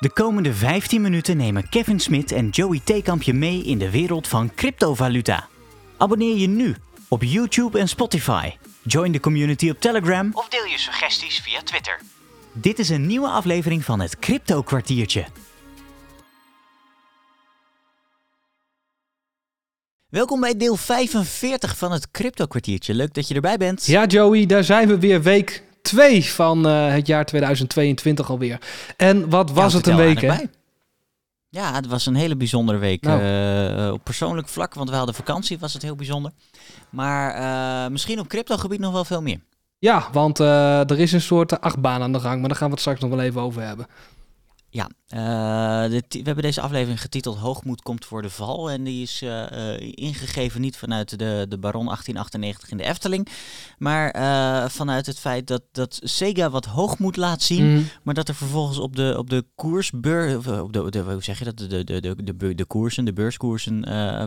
De komende 15 minuten nemen Kevin Smit en Joey Theekamp je mee in de wereld van cryptovaluta. Abonneer je nu op YouTube en Spotify. Join de community op Telegram of deel je suggesties via Twitter. Dit is een nieuwe aflevering van het Crypto Kwartiertje. Welkom bij deel 45 van het Crypto Kwartiertje. Leuk dat je erbij bent. Ja, Joey, daar zijn we weer week 2 van uh, het jaar 2022 alweer. En wat was Ja, het een week, hè? Ja, het was een hele bijzondere week. Nou. Eh, eh, op persoonlijk vlak, want we hadden vakantie, was het heel bijzonder. Maar eh, misschien op cryptogebied nog wel veel meer. Ja, want eh, er is een soort achtbaan aan de gang, maar daar gaan we het straks nog wel even over hebben. Ja, eh, de we hebben deze aflevering getiteld Hoogmoed komt voor de val. En die is eh, eh, ingegeven niet vanuit de, de Baron 1898 in de Efteling. Maar vanuit het feit dat, dat Sega wat hoogmoed laat zien. Mhm. Maar dat er vervolgens op de, op de koersbeur, op de, de, hoe zeg je dat, de, de, de, de, de, koersen, de beurskoersen,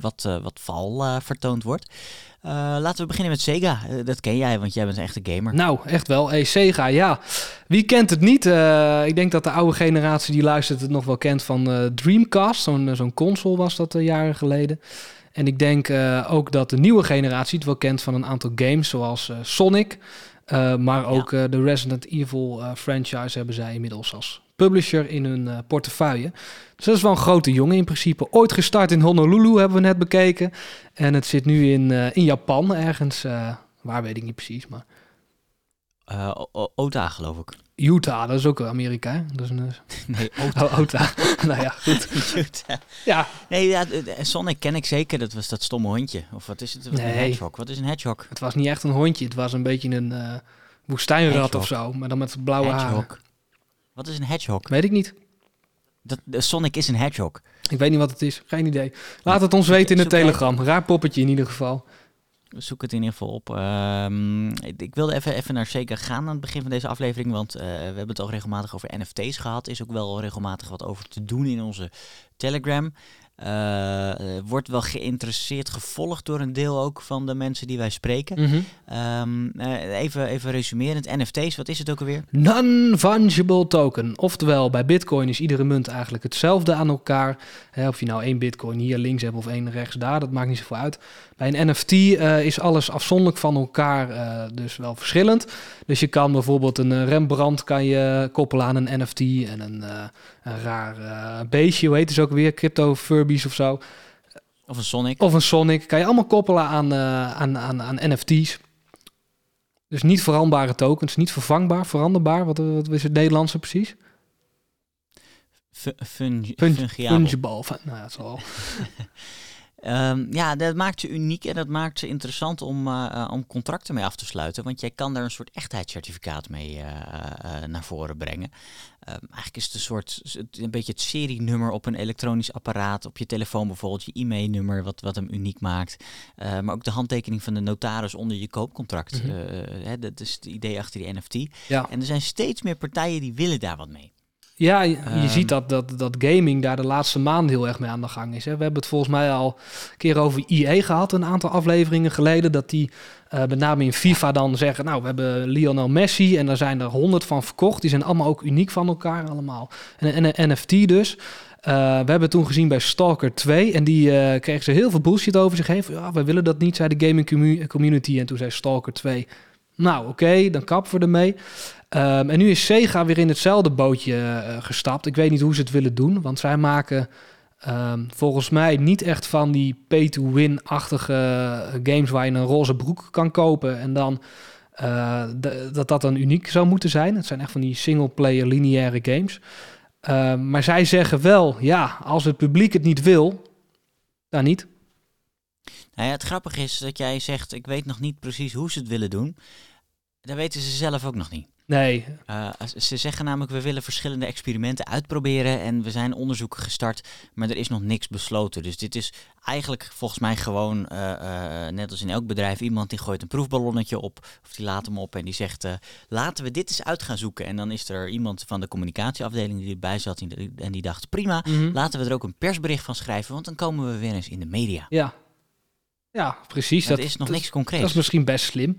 wat, wat val vertoond wordt. Eh, laten we beginnen met Sega. Eh, dat ken jij, want jij bent een echte gamer. Nou, echt wel. Hey, Sega, ja. Wie kent het niet? Eh, ik denk dat de oude generatie die luistert het nog wel kent van Dreamcast. Zo'n zo'n console was dat jaren geleden. En ik denk ook dat de nieuwe generatie het wel kent van een aantal games, zoals Sonic. Maar ook de Resident Evil franchise hebben zij inmiddels als publisher in hun eh, portefeuille. Dus dat is wel een grote jongen in principe. Ooit gestart in Honolulu hebben we net bekeken. En het zit nu in, eh, in Japan ergens. eh, waar weet ik niet precies, maar... Ota, geloof ik. Utah, dat is ook Amerika. Hè? Dat is een Nee, eh, oh, Utah. nou ja, goed. Ota. Ja, Nee, ja, Sonic ken ik zeker. Dat was dat stomme hondje. Of wat is het? Wat Een Nee. hedgehog. Wat is een hedgehog? het was niet echt een hondje. Het was een beetje een eh, woestijnrat Hedgehog. of zo, maar dan met blauwe haren. Hedgehog. Wat is een hedgehog? Weet ik niet. Dat, de Sonic is een hedgehog. Ik weet niet wat het is. Geen idee. Laat het ons weten in de telegram. Raar poppetje in ieder geval. Zoek het in ieder geval op. Ehm, ik ik wilde even, even naar Sega gaan aan het begin van deze aflevering. Want eh, we hebben het al regelmatig over NFT's gehad. Is ook wel regelmatig wat over te doen in onze Telegram. Eh, eh, wordt wel geïnteresseerd gevolgd door een deel ook van de mensen die wij spreken. Mhm. Ehm, eh, even, even resumerend. NFT's, wat is het ook alweer? Non-fungible token. Oftewel, bij Bitcoin is iedere munt eigenlijk hetzelfde aan elkaar. Hè, of je nou één Bitcoin hier links hebt of één rechts daar, dat maakt niet zoveel uit. Bij een NFT is alles afzonderlijk van elkaar, dus wel verschillend. Dus je kan bijvoorbeeld een Rembrandt kan je koppelen aan een NFT en een, een raar beestje, hoe heet het ook weer, Crypto Of zo. Of een Sonic? Of een Sonic, kan je allemaal koppelen aan, eh, aan, aan, aan NFT's. Dus niet veranderbare tokens, niet vervangbaar, veranderbaar. Wat, wat is het Nederlandse precies? Fu- fungi- Fun- fungiabel. Fungible. Fun- Nou, ja, het zal. Ehm, ja, dat maakt ze uniek en dat maakt ze interessant om, eh, eh, om contracten mee af te sluiten. Want jij kan daar een soort echtheidscertificaat mee eh, naar voren brengen. Ehm, eigenlijk is het een soort, een beetje het serienummer op een elektronisch apparaat. Op je telefoon bijvoorbeeld, je e-mailnummer, wat, wat hem uniek maakt. Eh, maar ook de handtekening van de notaris onder je koopcontract. Mhm. Hè, dat is het idee achter die NFT. Ja, En er zijn steeds meer partijen die willen daar wat mee. Ja je, Ehm. ziet dat, dat, dat gaming daar de laatste maanden heel erg mee aan de gang is. Hè. We hebben het volgens mij al een keer over EA gehad, een aantal afleveringen geleden. Dat die eh, met name in FIFA dan zeggen, nou, we hebben Lionel Messi en daar zijn er honderd van verkocht. Die zijn allemaal ook uniek van elkaar allemaal. En een NFT dus. Eh, we hebben het toen gezien bij Stalker 2 en die eh kregen ze heel veel bullshit over zich heen. Van, Ja, we willen dat niet, zei de gaming commu- community. En toen zei Stalker 2, nou oké, dan kappen we ermee. Ehm, en nu is Sega weer in hetzelfde bootje eh, gestapt. Ik weet niet hoe ze het willen doen, want zij maken ehm, volgens mij niet echt van die pay-to-win-achtige eh, games waar je een roze broek kan kopen en dan eh, dat dat dan uniek zou moeten zijn. Het zijn echt van die single-player lineaire games. Ehm, maar zij zeggen wel, ja, als het publiek het niet wil, dan niet. Nou ja, het grappige is dat jij zegt, ik weet nog niet precies hoe ze het willen doen. Dat weten ze zelf ook nog niet. Nee, Eh, ze zeggen namelijk, we willen verschillende experimenten uitproberen en we zijn onderzoeken gestart, maar er is nog niks besloten. Dus dit is eigenlijk volgens mij gewoon, eh, eh, net als in elk bedrijf, iemand die gooit een proefballonnetje op, of die laat hem op en die zegt, laten we dit eens uit gaan zoeken. En dan is er iemand van de communicatieafdeling die erbij zat en die- dacht, prima, Mhm. laten we er ook een persbericht van schrijven, want dan komen we weer eens in de media. ja. Ja, precies. Dat, dat is nog dat niks concreets. Dat is misschien best slim.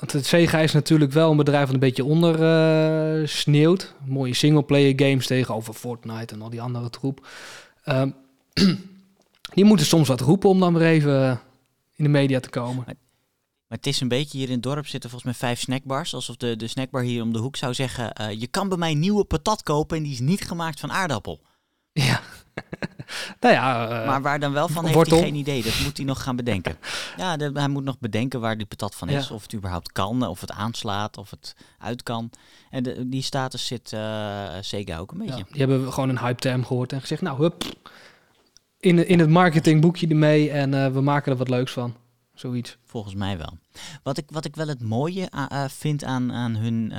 Want het Sega is natuurlijk wel een bedrijf dat een beetje onder sneeuwt. Mooie singleplayer games tegenover Fortnite en al die andere troep. Ehm, die moeten soms wat roepen om dan weer even in de media te komen. Maar het is een beetje hier in het dorp zitten volgens mij vijf snackbars. Alsof de, de snackbar hier om de hoek zou zeggen: eh, Je kan bij mij nieuwe patat kopen en die is niet gemaakt van aardappel. Ja. nou ja, eh, maar waar dan wel van heeft wortel. hij geen idee. Dat moet hij nog gaan bedenken. Ja, de- hij moet nog bedenken waar die patat van is. Ja. Of het überhaupt kan, of het aanslaat, of het uit kan. En de, die status zit eh Sega ook een beetje. ja, die hebben gewoon een hype term gehoord en gezegd, nou hup, in, in het marketingboekje ermee en eh, we maken er wat leuks van. Zoiets. Volgens mij wel. Wat ik, wat ik wel het mooie vind aan, aan hun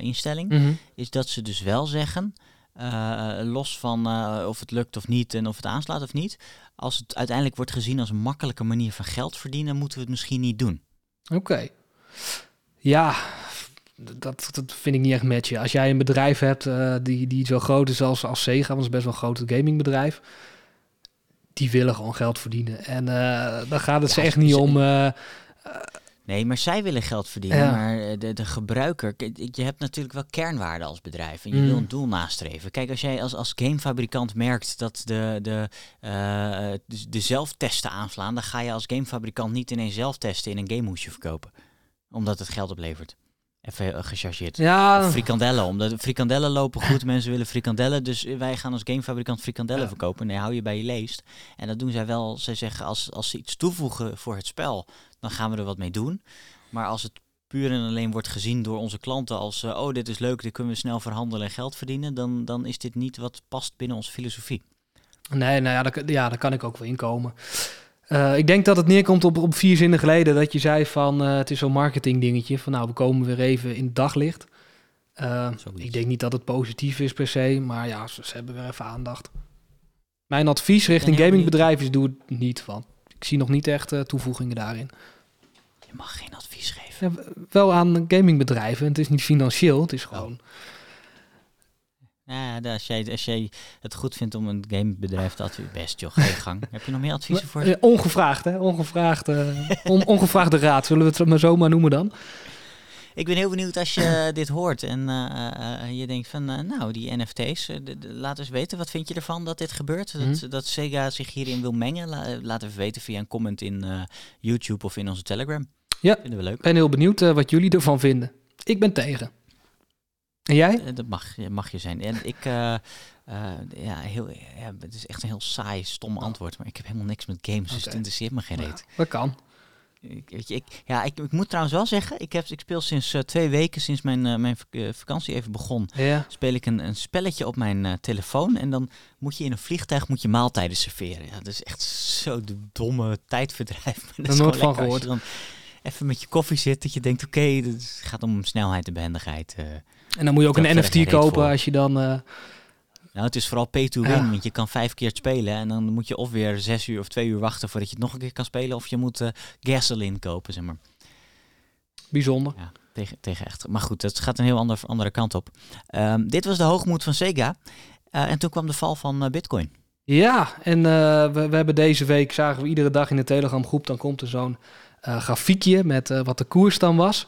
instelling, Mhm. is dat ze dus wel zeggen, eh, los van eh, of het lukt of niet en of het aanslaat of niet, als het uiteindelijk wordt gezien als een makkelijke manier van geld verdienen, moeten we het misschien niet doen. Oké. Ja, dat, dat vind ik niet echt matchen. Als jij een bedrijf hebt eh, die, die zo groot is als, als Sega, want het is best wel een groot gamingbedrijf, die willen gewoon geld verdienen. En eh dan gaat het Ja, ze echt niet om... Nee, maar zij willen geld verdienen. Ja. Maar eh, de, de gebruiker, je hebt natuurlijk wel kernwaarden als bedrijf. En je Mm. wil een doel nastreven. Kijk, als jij als, als gamefabrikant merkt dat de, de, eh, de, de zelftesten aanslaan, dan ga je als gamefabrikant niet ineens zelf testen in een gamehoesje verkopen. Omdat het geld oplevert. Even uh, gechargeerd. ja, Frikandellen, omdat frikandellen lopen goed, mensen willen frikandellen, dus wij gaan als gamefabrikant frikandellen Ja. verkopen. Nee, hou je bij je leest. En dat doen zij wel, zij zeggen als, als ze iets toevoegen voor het spel, dan gaan we er wat mee doen. Maar als het puur en alleen wordt gezien door onze klanten als, eh, oh dit is leuk, dit kunnen we snel verhandelen en geld verdienen, dan, dan is dit niet wat past binnen onze filosofie. Nee, nou ja, daar, ja, daar kan ik ook wel inkomen. Eh ik denk dat het neerkomt op, op vier zinnen geleden dat je zei van eh, het is zo'n marketing dingetje van nou we komen weer even in het daglicht. Eh, ik denk niet dat het positief is per se, maar ja, ze, ze hebben weer even aandacht. Mijn advies richting gamingbedrijven is doe het niet, want ik zie nog niet echt eh, toevoegingen daarin. Je mag geen advies geven. Ja, wel aan gamingbedrijven, het is niet financieel, het is gewoon... Ja, als jij, als jij het goed vindt om een gamebedrijf te adviseren, best joh, ga je gang. Heb je nog meer adviezen voor? Eh, ongevraagd, hè? Ongevraagd, eh, on- ongevraagde raad, zullen we het maar zo maar noemen dan? Ik ben heel benieuwd als je dit hoort en eh, eh, je denkt van, eh, nou, die NFT's, eh, laat eens weten, wat vind je ervan dat dit gebeurt? Dat, Mhm. dat Sega zich hierin wil mengen? La- eh, laat even weten via een comment in eh, YouTube of in onze Telegram. Ja. Vinden we leuk. Ik ben heel benieuwd eh, wat jullie ervan vinden. Ik ben tegen. En jij? Eh, dat mag, je- mag je zijn. En ik, eh, eh, ja, heel, ja, het is echt een heel saai, stom antwoord, maar ik heb helemaal niks met games, dus het interesseert me geen reet. Nou, dat kan. Ik, weet je, ik, ja, ik, ik moet trouwens wel zeggen, ik, heb, ik speel sinds eh, twee weken, sinds mijn, eh, mijn vak- eh, vakantie even begon, Ja. speel ik een, een spelletje op mijn eh, telefoon. En dan moet je in een vliegtuig moet je maaltijden serveren. Ja, dat is echt zo de domme tijdverdrijf. Maar dat is nooit van lekker als je dan even met je koffie zit, dat je denkt, oké, het gaat om snelheid en behendigheid. En dan moet je ook Dat een NFT kopen als je dan... eh, Nou, het is vooral pay to win, Ja. want je kan vijf keer het spelen. En dan moet je of weer zes uur of twee uur wachten voordat je het nog een keer kan spelen. Of je moet eh gasoline kopen, zeg maar. bijzonder. Ja, tegen, tegen echt. Maar goed, het gaat een heel ander, andere kant op. Ehm, dit was de hoogmoed van Sega. Eh, en toen kwam de val van Bitcoin. Ja, en we, we hebben deze week, zagen we iedere dag in de Telegram groep, dan komt er zo'n grafiekje met wat de koers dan was.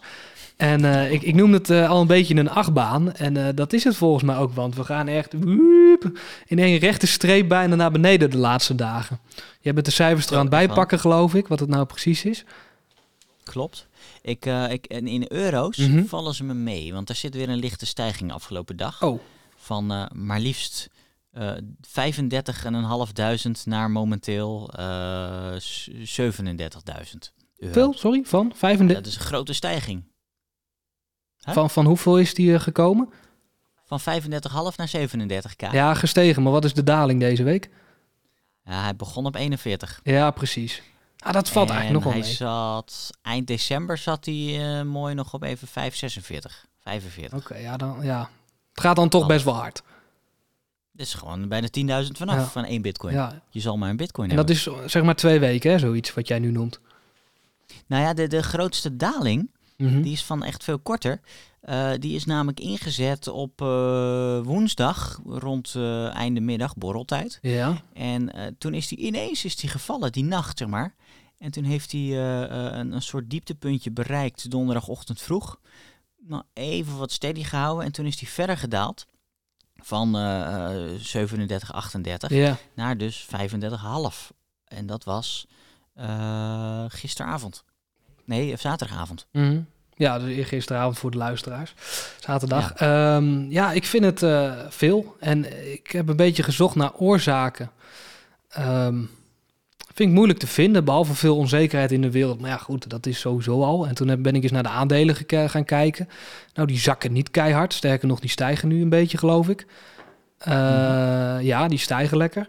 En eh, ik, ik noemde het eh, al een beetje een achtbaan. En eh, dat is het volgens mij ook, want we gaan echt woep, in één rechte streep bijna naar beneden de laatste dagen. Je bent de cijfers er aan het bijpakken, geloof ik, wat het nou precies is. Klopt. Ik, ik, en in euro's Mhm. vallen ze me mee. Want er zit weer een lichte stijging afgelopen dag. Oh, Van maar liefst eh 35.500 naar momenteel s- 37.000 euro. veel, sorry, van 35. Dat is een grote stijging. Van, van hoeveel is die eh, gekomen? Van 35,5 naar 37k. Ja. Ja, gestegen, maar wat is de daling deze week? hij begon op 41. Ja, precies. Ah, dat valt en eigenlijk nog wel hij mee. zat, eind december zat hij eh, mooi nog op even 5,46. 45. Oké, ja, dan, ja. Het gaat dan toch best wel hard. Dat is gewoon bijna 10.000 vanaf Ja. van één bitcoin. Ja. Je zal maar een bitcoin En dat hebben. is zeg maar twee weken, hè, zoiets wat jij nu noemt. Nou ja, de, de grootste daling, Mhm. die is van echt veel korter. Eh, die is namelijk ingezet op eh, woensdag rond eh einde middag, borreltijd. Ja. En toen is die ineens is die gevallen, die nacht zeg maar. En toen heeft hij een, een soort dieptepuntje bereikt donderdagochtend vroeg. Nou, even wat steady gehouden en toen is hij verder gedaald. Van eh, 37, 38 Ja. naar dus 35,5. En dat was gisteravond. Nee, zaterdagavond. Mhm. Ja, dus gisteravond voor de luisteraars. Zaterdag. Ja, ja ik vind het eh, veel. En ik heb een beetje gezocht naar oorzaken. Ehm, vind ik moeilijk te vinden, behalve veel onzekerheid in de wereld. Maar ja, goed, dat is sowieso al. En toen ben ik eens naar de aandelen gaan kijken. Nou, die zakken niet keihard. Sterker nog, die stijgen nu een beetje, geloof ik. Eh, Ja, die stijgen lekker.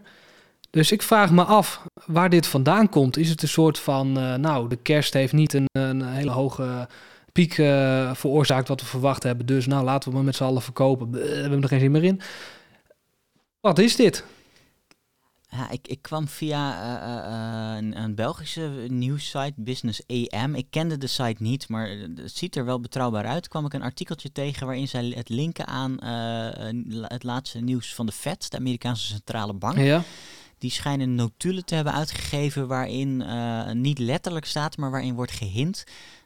Dus ik vraag me af waar dit vandaan komt. Is het een soort van, eh, nou, de kerst heeft niet een, een hele hoge piek eh, veroorzaakt wat we verwacht hebben. Dus nou, laten we maar met z'n allen verkopen. We hebben er geen zin meer in. Wat is dit? Ja, ik, ik kwam via eh, eh, een, een Belgische nieuwssite, Business AM. Ik kende de site niet, maar het ziet er wel betrouwbaar uit. kwam ik een artikeltje tegen waarin zij het linken aan het laatste nieuws van de Fed, de Amerikaanse centrale bank. Ja, Die schijnen notulen te hebben uitgegeven waarin niet letterlijk staat, maar waarin wordt gehint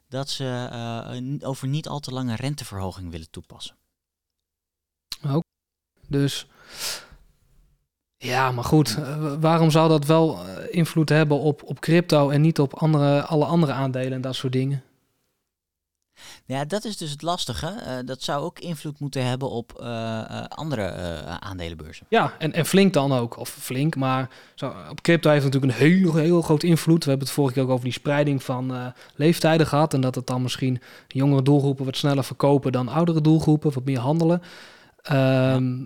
dat ze eh, over niet al te lange renteverhoging willen toepassen. dus... Ja, maar goed, eh, waarom zou dat wel eh, invloed hebben op, op crypto en niet op andere, alle andere aandelen en dat soort dingen? Ja, dat is dus het lastige. Eh, dat zou ook invloed moeten hebben op eh, eh, andere aandelenbeurzen. Ja, en, en flink dan ook. Of flink, maar zo, op crypto heeft het natuurlijk een heel, heel groot invloed. We hebben het vorige keer ook over die spreiding van leeftijden gehad. En dat het dan misschien jongere doelgroepen wat sneller verkopen dan oudere doelgroepen, wat meer handelen. Ehm,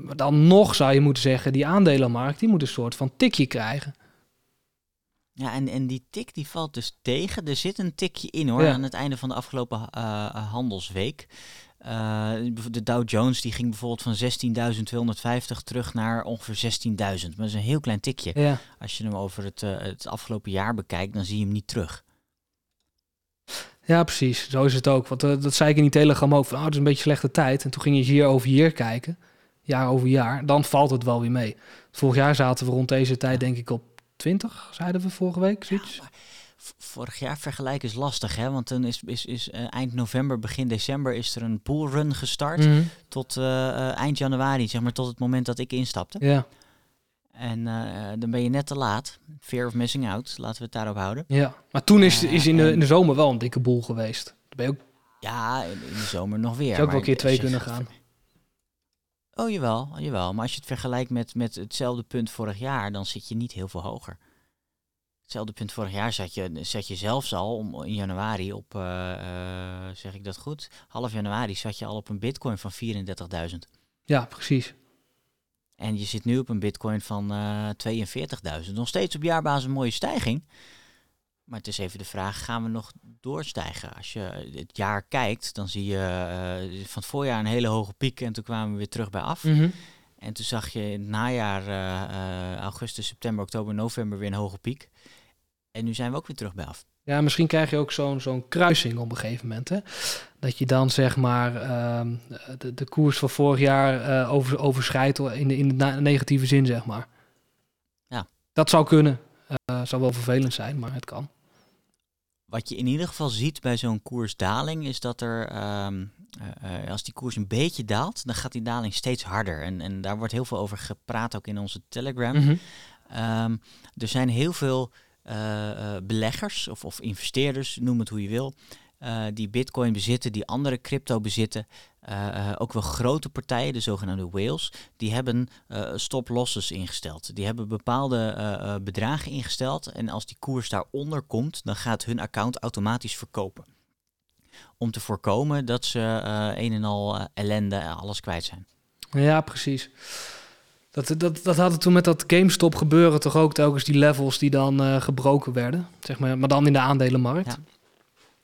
Maar dan nog zou je moeten zeggen, die aandelenmarkt, die moet een soort van tikje krijgen. Ja, en, en die tik die valt dus tegen. Er zit een tikje in hoor, Ja. aan het einde van de afgelopen eh, handelsweek. Eh, de Dow Jones die ging bijvoorbeeld van 16.250 terug naar ongeveer 16.000. Maar dat is een heel klein tikje. Ja. Als je hem over het, eh, het afgelopen jaar bekijkt, dan zie je hem niet terug. Ja, precies. Zo is het ook. Want eh, dat zei ik in die telegram ook. Van, oh, het is een beetje slechte tijd. En toen ging je year over year kijken. Jaar over jaar. Dan valt het wel weer mee. Vorig jaar zaten we rond deze tijd denk ik op 20, zeiden we vorige week. Zoiets. Vorig jaar vergelijken is lastig, hè? Want dan is, is, is eh, eind november, begin december is er een poolrun gestart. Mhm. Tot eh, eh, eind januari, zeg maar, tot het moment dat ik instapte. Ja, En dan ben je net te laat. Fear of missing out, laten we het daarop houden. ja. Maar toen is, is in, de, in de zomer wel een dikke boel geweest. Dan ben je ook, Ja, in de zomer nog weer. zou ook wel een keer twee kunnen gaan. Oh, jawel, jawel. Maar als je het vergelijkt met, met hetzelfde punt vorig jaar, dan zit je niet heel veel hoger. Hetzelfde punt vorig jaar zat je, zat je zelfs al om, in januari op, eh, eh, zeg ik dat goed? Half januari zat je al op een bitcoin van 34.000. Ja, precies. En je zit nu op een bitcoin van eh 42.000. Nog steeds op jaarbasis een mooie stijging. Maar het is even de vraag, gaan we nog doorstijgen? Als je het jaar kijkt, dan zie je eh, van het voorjaar een hele hoge piek en toen kwamen we weer terug bij af. Mhm. En toen zag je in het najaar, eh, eh, augustus, september, oktober, november weer een hoge piek. En nu zijn we ook weer terug bij af. Ja, misschien krijg je ook zo'n zo'n kruising op een gegeven moment. Hè? Dat je dan zeg maar ehm, de, de koers van vorig jaar over, overschrijdt in de, in de negatieve zin, zeg maar. Ja. Dat zou kunnen. Zou wel vervelend zijn, maar het kan. Wat je in ieder geval ziet bij zo'n koersdaling is dat er, ehm, eh, eh, als die koers een beetje daalt, dan gaat die daling steeds harder. En, en daar wordt heel veel over gepraat, ook in onze Telegram. Mhm. Ehm, er zijn heel veel eh, beleggers of, of investeerders, noem het hoe je wil, eh, die bitcoin bezitten, die andere crypto bezitten. Eh, eh, ook wel grote partijen, de zogenaamde whales, die hebben eh stop losses ingesteld. Die hebben bepaalde bedragen ingesteld en als die koers daaronder komt, dan gaat hun account automatisch verkopen. Om te voorkomen dat ze een en al ellende, eh, alles kwijt zijn. Ja, precies. Dat, dat, dat had het toen met dat GameStop gebeuren toch ook telkens die levels die dan gebroken werden. Zeg maar, maar dan in de aandelenmarkt. Ja.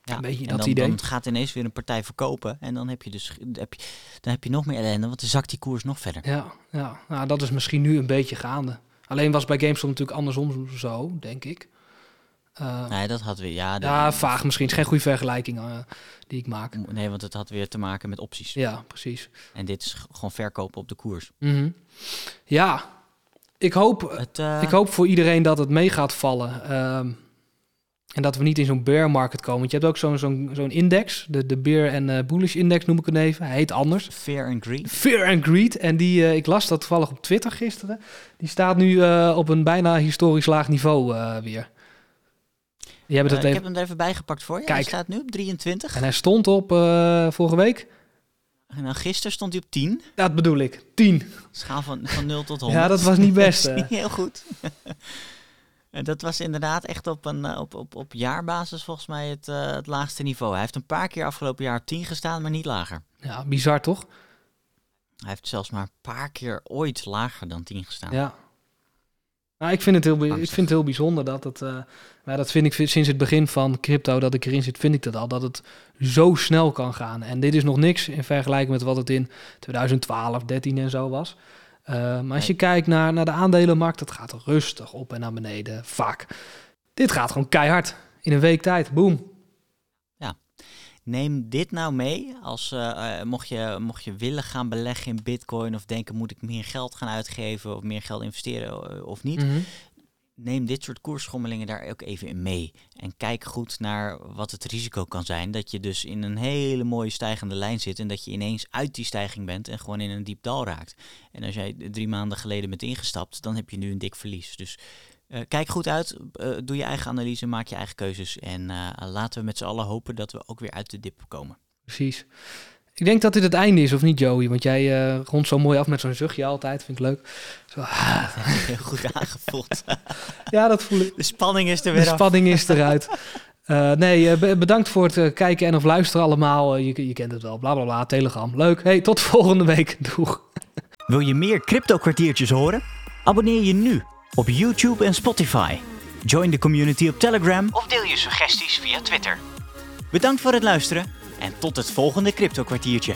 Ja, Een beetje en dat dan, idee. dan gaat ineens weer een partij verkopen en dan heb je dus heb je, dan heb je nog meer ellende, want dan zakt die koers nog verder. Ja, ja. Nou, dat is misschien nu een beetje gaande. Alleen was bij GameStop natuurlijk andersom zo, denk ik. Eh, Nee, dat had weer, ja, ja, vaag misschien. Het is geen goede vergelijking eh, die ik maak. Nee, want het had weer te maken met opties. Ja, precies. En dit is gewoon verkopen op de koers. Mhm. Ja, ik hoop, Het, eh, ik hoop voor iedereen dat het mee gaat vallen. Ehm, En dat we niet in zo'n bear market komen. Want je hebt ook zo'n zo'n zo'n index, de, de bear en eh, bullish index noem ik het even. Hij heet anders. Fear and greed. Fear and Greed. En die, eh, ik las dat toevallig op Twitter gisteren. Die staat nu eh, op een bijna historisch laag niveau weer. Die hebben Eh, dat ik heb hem er even bijgepakt voor je. Hij Kijk. staat nu op 23. En hij stond op vorige week. En dan gisteren stond hij op 10. Dat bedoel ik. 10. Schaal van, van 0 tot 100. Ja, dat was niet best. Niet heel goed. en dat was inderdaad echt op, een, eh, op, op, op jaarbasis volgens mij het, eh, het laagste niveau. Hij heeft een paar keer afgelopen jaar op 10 gestaan, maar niet lager. Ja, bizar toch? Hij heeft zelfs maar een paar keer ooit lager dan 10 gestaan. Ja. Nou, ik vind het heel, ik vind het heel bijzonder dat het. eh, maar dat vind ik sinds het begin van crypto dat ik erin zit, vind ik dat al. Dat het zo snel kan gaan. En dit is nog niks in vergelijking met wat het in 2012, 13 en zo was. Eh, maar als je kijkt naar, naar de aandelenmarkt, dat gaat rustig op en naar beneden. Vaak. Dit gaat gewoon keihard. In een week tijd. Boom. Neem dit nou mee als eh, eh, mocht, je, mocht je willen gaan beleggen in bitcoin of denken moet ik meer geld gaan uitgeven of meer geld investeren of niet. Mhm. Neem dit soort koersschommelingen daar ook even in mee. En kijk goed naar wat het risico kan zijn. Dat je dus in een hele mooie stijgende lijn zit en dat je ineens uit die stijging bent en gewoon in een diep dal raakt. En als jij drie maanden geleden bent ingestapt, dan heb je nu een dik verlies. Dus eh, kijk goed uit, eh, doe je eigen analyse, maak je eigen keuzes en eh, laten we met z'n allen hopen dat we ook weer uit de dip komen. Precies. Ik denk dat dit het einde is, of niet, Joey? Want jij eh rondt zo mooi af met zo'n zuchtje altijd. Vind ik leuk. Zo, ah. Goed aangevoeld. ja, dat voel ik. De spanning is er De weer af. spanning is eruit. Eh, nee, eh, be- bedankt voor het kijken en of luisteren allemaal. Je, je kent het wel, bla bla bla, Telegram. Leuk. Hey, tot volgende week. Doeg. Wil je meer crypto kwartiertjes horen? Abonneer je nu op YouTube en Spotify. Join de community op Telegram of deel je suggesties via Twitter. Bedankt voor het luisteren en tot het volgende crypto kwartiertje.